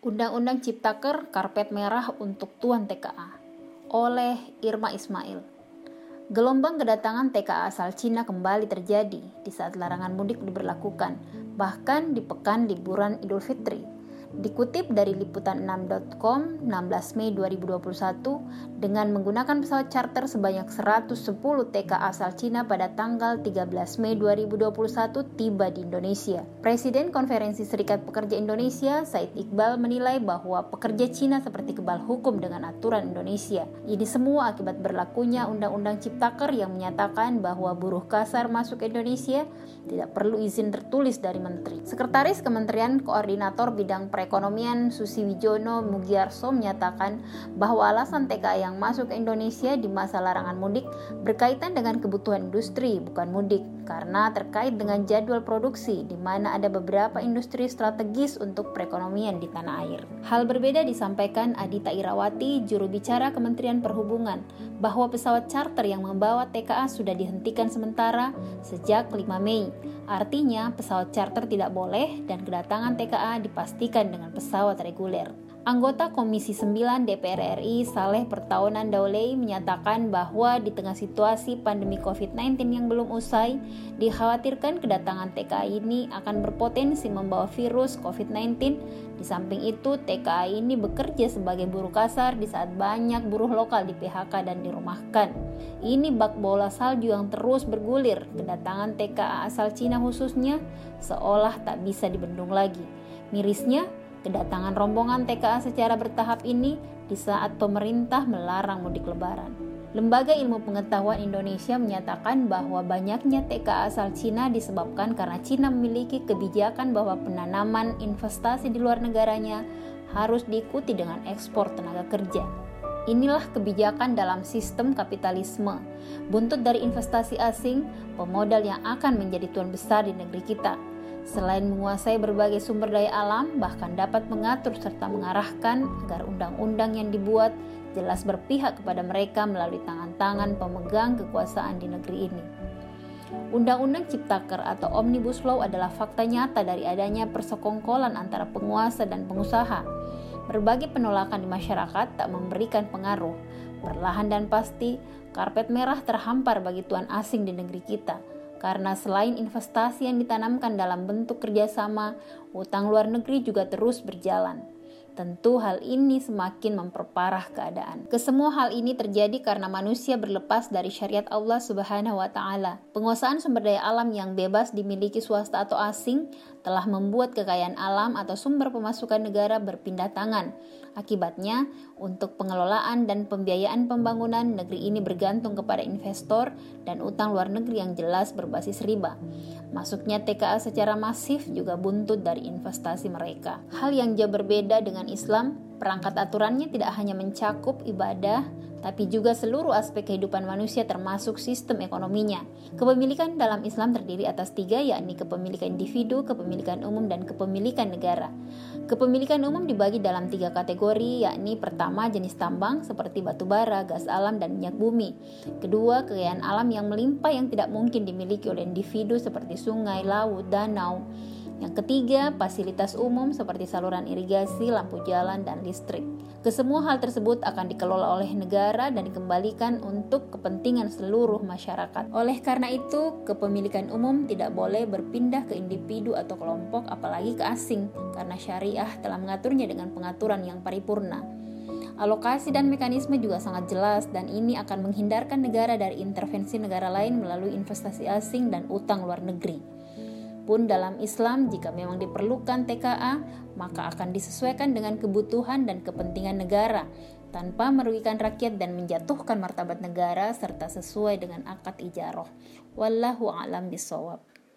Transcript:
Undang-Undang Ciptaker Karpet Merah untuk Tuan TKA oleh Irma Ismail. Gelombang kedatangan TKA asal Cina kembali terjadi di saat larangan mudik diberlakukan, bahkan di pekan liburan Idul Fitri Dikutip dari liputan6.com 16 Mei 2021 dengan menggunakan pesawat charter sebanyak 110 TK asal Cina pada tanggal 13 Mei 2021 tiba di Indonesia. Presiden Konferensi Serikat Pekerja Indonesia, Said Iqbal menilai bahwa pekerja Cina seperti kebal hukum dengan aturan Indonesia. Ini semua akibat berlakunya Undang-Undang Ciptaker yang menyatakan bahwa buruh kasar masuk Indonesia tidak perlu izin tertulis dari menteri. Sekretaris Kementerian Koordinator Bidang Perekonomian Susi Wijono Mugiarso menyatakan bahwa alasan TKA yang masuk ke Indonesia di masa larangan mudik berkaitan dengan kebutuhan industri, bukan mudik, karena terkait dengan jadwal produksi di mana ada beberapa industri strategis untuk perekonomian di tanah air. Hal berbeda disampaikan Adita Irawati, juru bicara Kementerian Perhubungan, bahwa pesawat charter yang membawa TKA sudah dihentikan sementara sejak 5 Mei. Artinya, pesawat charter tidak boleh dan kedatangan TKA dipastikan dengan pesawat reguler. Anggota Komisi 9 DPR RI Saleh Pertahunan Daulay menyatakan bahwa di tengah situasi pandemi COVID-19 yang belum usai, dikhawatirkan kedatangan TKI ini akan berpotensi membawa virus COVID-19. Di samping itu, TKI ini bekerja sebagai buruh kasar di saat banyak buruh lokal di PHK dan dirumahkan. Ini bak bola salju yang terus bergulir. Kedatangan TKA asal Cina khususnya seolah tak bisa dibendung lagi. Mirisnya, Kedatangan rombongan TKA secara bertahap ini di saat pemerintah melarang mudik lebaran. Lembaga Ilmu Pengetahuan Indonesia menyatakan bahwa banyaknya TKA asal Cina disebabkan karena Cina memiliki kebijakan bahwa penanaman investasi di luar negaranya harus diikuti dengan ekspor tenaga kerja. Inilah kebijakan dalam sistem kapitalisme. Buntut dari investasi asing, pemodal yang akan menjadi tuan besar di negeri kita Selain menguasai berbagai sumber daya alam, bahkan dapat mengatur serta mengarahkan agar undang-undang yang dibuat jelas berpihak kepada mereka melalui tangan-tangan pemegang kekuasaan di negeri ini. Undang-undang Ciptaker atau Omnibus Law adalah fakta nyata dari adanya persekongkolan antara penguasa dan pengusaha. Berbagai penolakan di masyarakat tak memberikan pengaruh. Perlahan dan pasti, karpet merah terhampar bagi tuan asing di negeri kita karena selain investasi yang ditanamkan dalam bentuk kerjasama, utang luar negeri juga terus berjalan. Tentu hal ini semakin memperparah keadaan. Kesemua hal ini terjadi karena manusia berlepas dari syariat Allah Subhanahu wa taala. Penguasaan sumber daya alam yang bebas dimiliki swasta atau asing telah membuat kekayaan alam atau sumber pemasukan negara berpindah tangan. Akibatnya, untuk pengelolaan dan pembiayaan pembangunan negeri ini bergantung kepada investor dan utang luar negeri yang jelas berbasis riba. Masuknya TKA secara masif juga buntut dari investasi mereka. Hal yang jauh berbeda dengan Islam, perangkat aturannya tidak hanya mencakup ibadah, tapi juga seluruh aspek kehidupan manusia termasuk sistem ekonominya. Kepemilikan dalam Islam terdiri atas tiga yakni kepemilikan individu, kepemilikan umum, dan kepemilikan negara. Kepemilikan umum dibagi dalam tiga kategori yakni pertama jenis tambang seperti batu bara, gas alam, dan minyak bumi. Kedua, kekayaan alam yang melimpah yang tidak mungkin dimiliki oleh individu seperti sungai, laut, danau. Yang ketiga, fasilitas umum seperti saluran irigasi, lampu jalan, dan listrik. Kesemua hal tersebut akan dikelola oleh negara dan dikembalikan untuk kepentingan seluruh masyarakat. Oleh karena itu, kepemilikan umum tidak boleh berpindah ke individu atau kelompok, apalagi ke asing, karena syariah telah mengaturnya dengan pengaturan yang paripurna. Alokasi dan mekanisme juga sangat jelas dan ini akan menghindarkan negara dari intervensi negara lain melalui investasi asing dan utang luar negeri pun dalam Islam jika memang diperlukan TKA, maka akan disesuaikan dengan kebutuhan dan kepentingan negara tanpa merugikan rakyat dan menjatuhkan martabat negara serta sesuai dengan akad ijaroh. Wallahu a'lam bisawab.